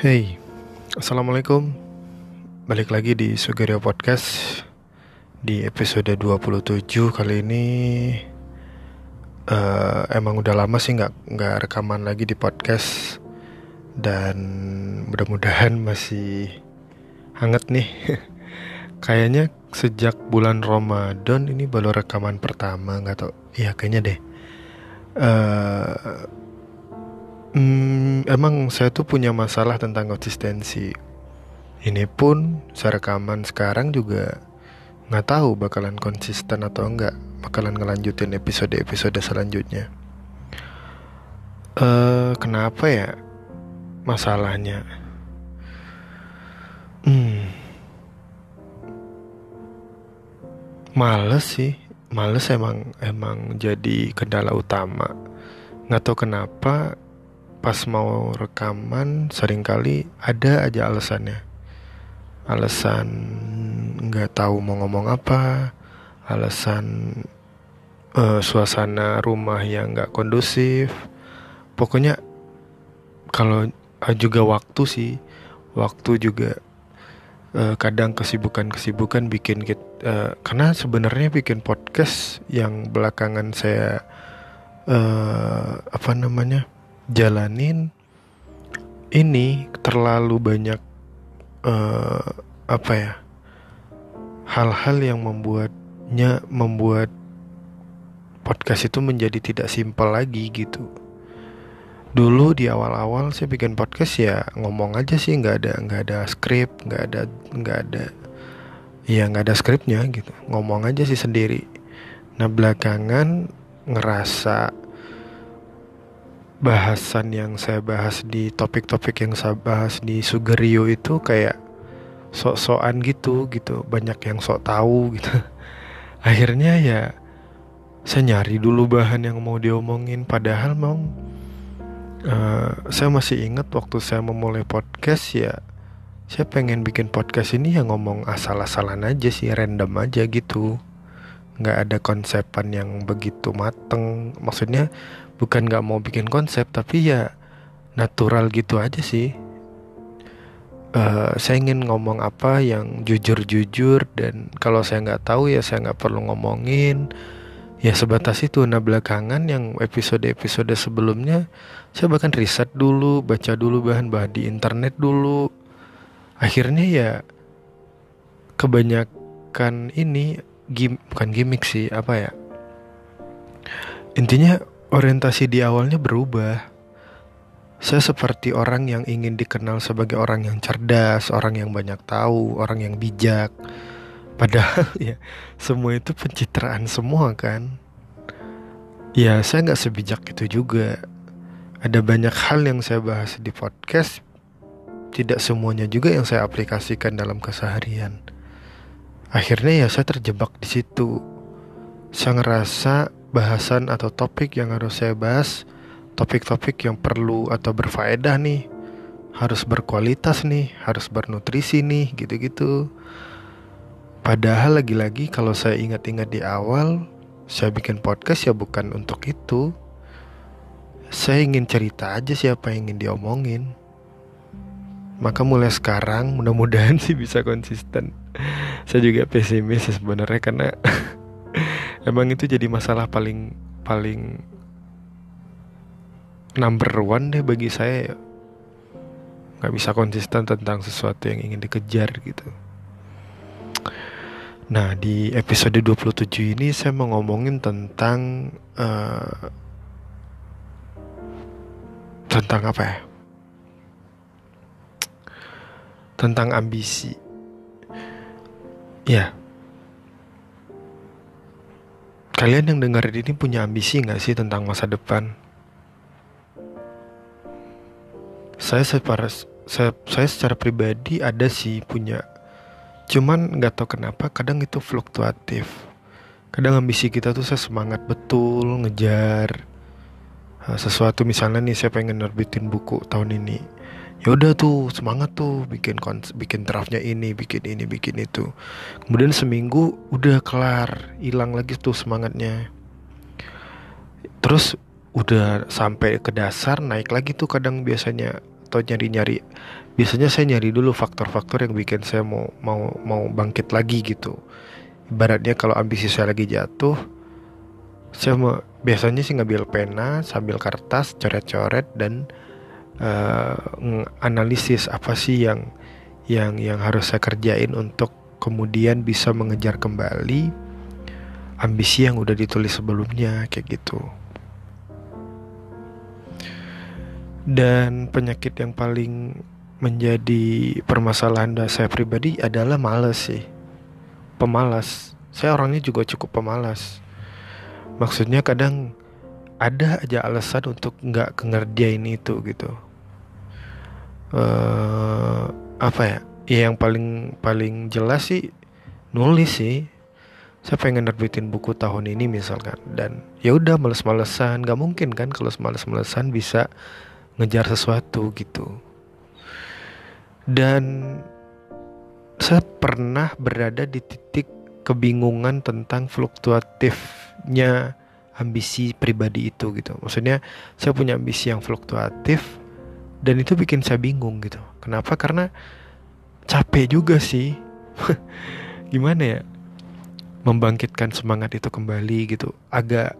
Hey, Assalamualaikum. Balik lagi di Sugerio Podcast. Di episode 27 kali ini uh, Emang udah lama sih nggak nggak rekaman lagi di podcast. Dan mudah-mudahan masih hangat nih. Kayaknya sejak bulan Ramadan ini baru rekaman pertama nggak tau Iya kayaknya deh. Uh, Hmm, emang saya tuh punya masalah tentang konsistensi. Ini pun saya rekaman sekarang juga nggak tahu bakalan konsisten atau enggak, bakalan ngelanjutin episode-episode selanjutnya. Eh, uh, kenapa ya masalahnya? Hmm, males sih, males emang emang jadi kendala utama. Nggak tahu kenapa pas mau rekaman sering kali ada aja alasannya. Alasan nggak tahu mau ngomong apa alasan uh, suasana rumah yang nggak kondusif. Pokoknya kalau uh, juga waktu sih. Waktu juga uh, kadang kesibukan-kesibukan bikin kita uh, karena sebenarnya bikin podcast yang belakangan saya uh, apa namanya jalanin ini terlalu banyak uh, apa ya hal-hal yang membuatnya membuat podcast itu menjadi tidak simpel lagi gitu. Dulu di awal-awal saya bikin podcast ya ngomong aja sih nggak ada nggak ada skrip nggak ada nggak ada ya nggak ada skripnya gitu. Ngomong aja sih sendiri. Nah belakangan ngerasa bahasan yang saya bahas di topik-topik yang saya bahas di Sugerio itu kayak sok-sokan gitu gitu. Banyak yang sok tahu gitu. Akhirnya ya saya nyari dulu bahan yang mau diomongin. Padahal mau uh, saya masih ingat waktu saya memulai podcast ya saya pengen bikin podcast ini ya ngomong asal-asalan aja sih random aja gitu. Nggak ada konsepan yang begitu mateng. Maksudnya bukan nggak mau bikin konsep tapi ya natural gitu aja sih. Uh, saya ingin ngomong apa yang jujur-jujur dan kalau saya nggak tahu ya saya nggak perlu ngomongin. Ya sebatas itu nah belakangan yang episode-episode sebelumnya saya bahkan riset dulu baca dulu bahan-bahan di internet dulu. Akhirnya ya kebanyakan ini gim bukan gimmick sih apa ya? Intinya orientasi di awalnya berubah. Saya seperti orang yang ingin dikenal sebagai orang yang cerdas orang yang banyak tahu orang yang bijak. Padahal ya semua itu pencitraan semua kan. Ya saya nggak sebijak itu juga. Ada banyak hal yang saya bahas di podcast. Tidak semuanya juga yang saya aplikasikan dalam keseharian. Akhirnya ya saya terjebak di situ. Saya ngerasa bahasan atau topik yang harus saya bahas, topik-topik yang perlu atau berfaedah nih, harus berkualitas nih, harus bernutrisi nih, gitu-gitu. Padahal lagi-lagi kalau saya ingat-ingat di awal, saya bikin podcast ya bukan untuk itu. Saya ingin cerita aja siapa yang ingin diomongin. Maka mulai sekarang mudah-mudahan sih bisa konsisten saya juga pesimis sebenarnya karena emang itu jadi masalah paling paling number one deh bagi saya nggak bisa konsisten tentang sesuatu yang ingin dikejar gitu. Nah di episode 27 ini saya mau ngomongin tentang uh, tentang apa ya? Tentang ambisi. Ya. Kalian yang dengar ini punya ambisi nggak sih tentang masa depan? Saya secara saya, saya secara pribadi ada sih punya. Cuman nggak tahu kenapa kadang itu fluktuatif. Kadang ambisi kita tuh saya semangat betul ngejar sesuatu misalnya nih saya pengen nerbitin buku tahun ini ya udah tuh semangat tuh bikin bikin draftnya ini bikin ini bikin itu. Kemudian seminggu udah kelar hilang lagi tuh semangatnya. Terus udah sampai ke dasar naik lagi tuh kadang biasanya atau nyari-nyari. Biasanya saya nyari dulu faktor-faktor yang bikin saya mau mau mau bangkit lagi gitu. Ibaratnya kalau ambisi saya lagi jatuh saya mau biasanya sih ngambil pena sambil kertas coret-coret dan uh, analisis apa sih yang yang yang harus saya kerjain untuk kemudian bisa mengejar kembali ambisi yang udah ditulis sebelumnya kayak gitu. Dan penyakit yang paling menjadi permasalahan saya pribadi adalah males sih. Pemalas. Saya orangnya juga cukup pemalas. Maksudnya kadang ada aja alasan untuk nggak ngerjain itu gitu uh, apa ya? Ya yang paling paling jelas sih nulis sih. Saya pengen nerbitin buku tahun ini misalkan. Dan ya udah males-malesan. Nggak mungkin kan kalau males-malesan bisa ngejar sesuatu gitu. Dan saya pernah berada di titik kebingungan tentang fluktuatifnya ambisi pribadi itu gitu. Maksudnya saya punya ambisi yang fluktuatif dan itu bikin saya bingung gitu. Kenapa? Karena capek juga sih. Gimana ya? Membangkitkan semangat itu kembali gitu. Agak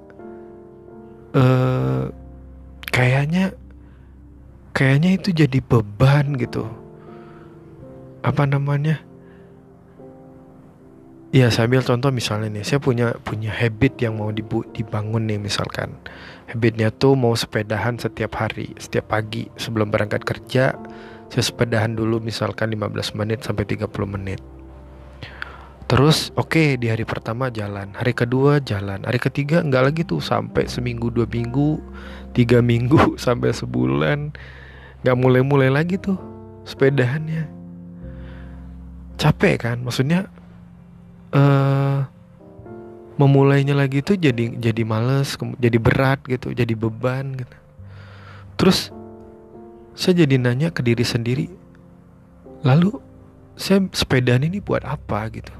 uh, kayaknya kayaknya itu jadi beban gitu apa namanya Ya saya ambil contoh misalnya nih, saya punya punya habit yang mau dibu dibangun nih misalkan. Habitnya tuh mau sepedahan setiap hari, setiap pagi sebelum berangkat kerja, saya sepedahan dulu misalkan 15 menit sampai 30 menit. Terus oke okay, di hari pertama jalan, hari kedua jalan, hari ketiga enggak lagi tuh sampai seminggu dua minggu, tiga minggu sampai sebulan, nggak mulai-mulai lagi tuh sepedahannya capek kan maksudnya memulainya lagi tuh jadi jadi males jadi berat gitu jadi beban gitu. Terus saya jadi nanya ke diri sendiri lalu saya sepedaan ini buat apa gitu?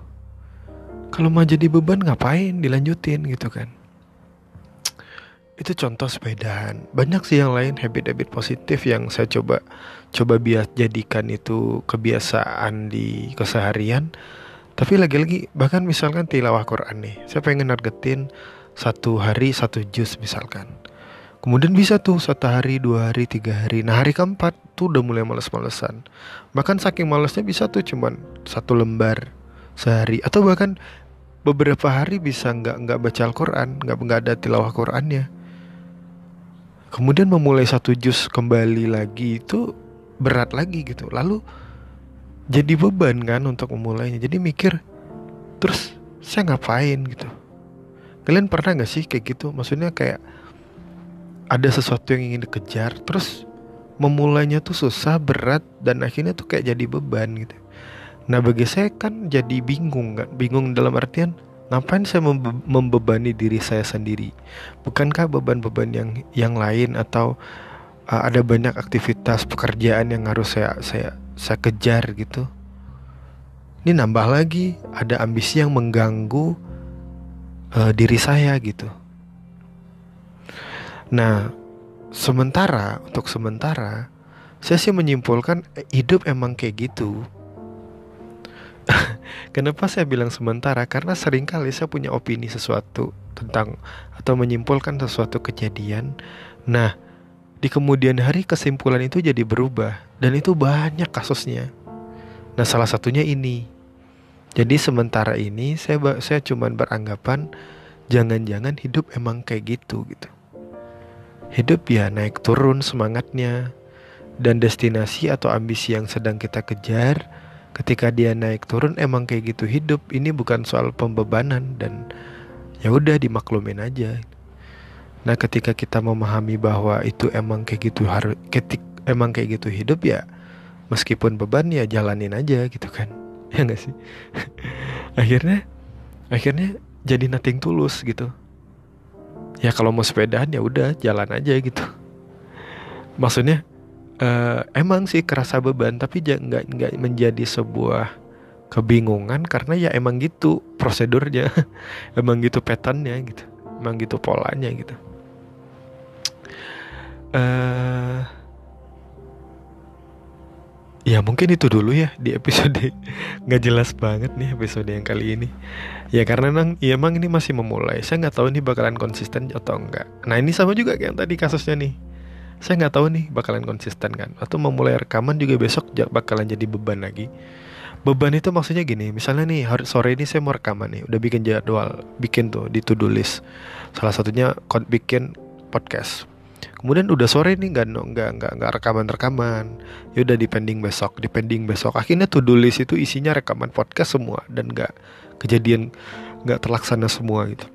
Kalau mau jadi beban ngapain dilanjutin gitu kan? Itu contoh sepedaan. Banyak sih yang lain habit-habit positif yang saya coba coba bias jadikan itu kebiasaan di keseharian tapi lagi-lagi bahkan misalkan tilawah Quran nih saya pengen nargetin satu hari satu juz misalkan. Kemudian bisa tuh satu hari dua hari tiga hari. Nah hari keempat tuh udah mulai males-malesan. Bahkan saking malesnya bisa tuh cuman satu lembar sehari. Atau bahkan beberapa hari bisa nggak nggak baca Al-Quran nggak nggak ada tilawah Qurannya. Kemudian memulai satu jus kembali lagi itu berat lagi gitu. Lalu jadi beban kan untuk memulainya. Jadi mikir terus saya ngapain? gitu. Kalian pernah gak sih kayak gitu? Maksudnya kayak ada sesuatu yang ingin dikejar terus memulainya tuh susah berat dan akhirnya tuh kayak jadi beban gitu. Nah bagi saya kan jadi bingung kan. Bingung dalam artian Ngapain saya membe membebani diri saya sendiri? Bukankah beban-beban yang yang lain atau uh, ada banyak aktivitas pekerjaan yang harus saya saya saya kejar gitu? Ini nambah lagi ada ambisi yang mengganggu uh, diri saya gitu. Nah, sementara untuk sementara saya sih menyimpulkan eh, hidup emang kayak gitu Kenapa saya bilang sementara? Karena sering kali saya punya opini sesuatu tentang atau menyimpulkan sesuatu kejadian. Nah, di kemudian hari kesimpulan itu jadi berubah dan itu banyak kasusnya. Nah, salah satunya ini. Jadi sementara ini saya saya cuman beranggapan jangan-jangan hidup emang kayak gitu gitu. Hidup ya naik turun semangatnya dan destinasi atau ambisi yang sedang kita kejar ketika dia naik turun emang kayak gitu hidup ini bukan soal pembebanan dan ya udah dimaklumin aja nah ketika kita memahami bahwa itu emang kayak gitu harus ketik emang kayak gitu hidup ya meskipun beban ya jalanin aja gitu kan. Ya gak sih? Akhirnya akhirnya jadi nothing tulus gitu. Ya kalau mau sepedaan ya udah jalan aja gitu. Maksudnya uh, emang sih kerasa beban tapi nggak nggak menjadi sebuah kebingungan karena ya emang gitu prosedurnya. Emang gitu petannya gitu. Emang gitu polanya gitu uh, ya mungkin itu dulu ya di episode nggak jelas banget nih episode yang kali ini. Ya karena nang ya emang ini masih memulai. Saya nggak tahu ini bakalan konsisten atau enggak nah ini sama juga kayak yang tadi kasusnya nih. Saya nggak tahu nih bakalan konsisten kan. Atau memulai rekaman juga besok bakalan jadi beban lagi. Beban itu maksudnya gini misalnya nih hari sore ini saya mau rekaman nih udah bikin jadwal bikin tuh di to do list. Salah satunya bikin podcast kemudian udah sore nih nggak nggak nggak nggak rekaman rekaman ya udah dipending besok dipending besok. Akhirnya to do list itu isinya rekaman podcast semua dan nggak kejadian nggak terlaksana semua gitu.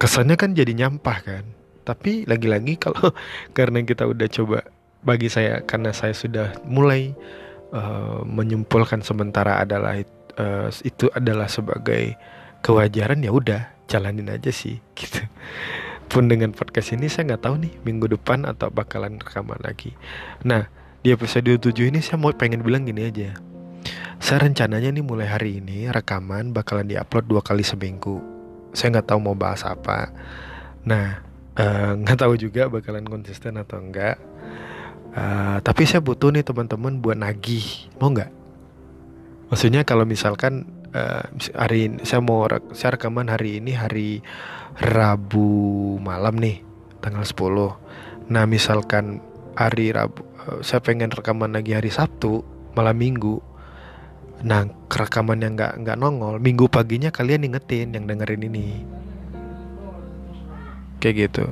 Kesannya kan jadi nyampah kan. Tapi lagi-lagi kalau karena kita udah coba bagi saya karena saya sudah mulai uh, menyimpulkan sementara adalah uh, itu adalah sebagai kewajaran ya udah jalanin aja sih gitu pun dengan podcast ini saya nggak tahu nih minggu depan atau bakalan rekaman lagi. Nah di episode 7 ini saya mau pengen bilang gini aja. Saya rencananya nih mulai hari ini rekaman bakalan diupload dua kali seminggu. Saya nggak tahu mau bahas apa. Nah Eh, nggak uh, tahu juga bakalan konsisten atau enggak uh, tapi saya butuh nih teman-teman buat nagih mau nggak? Maksudnya kalau misalkan uh, hari ini saya mau saya rekaman hari ini hari Rabu malam nih tanggal 10 nah misalkan hari Rabu uh, saya pengen rekaman lagi hari Sabtu malam Minggu. Nah rekaman yang nggak nggak nongol Minggu paginya kalian ingetin yang dengerin ini. Kayak gitu.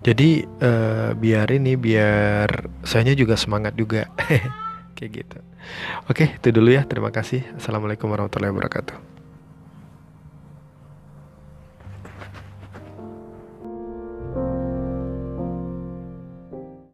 Jadi uh, biar ini biar saya juga semangat juga. Kayak gitu oke itu dulu ya. Terima kasih. Assalamualaikum warahmatullahi wabarakatuh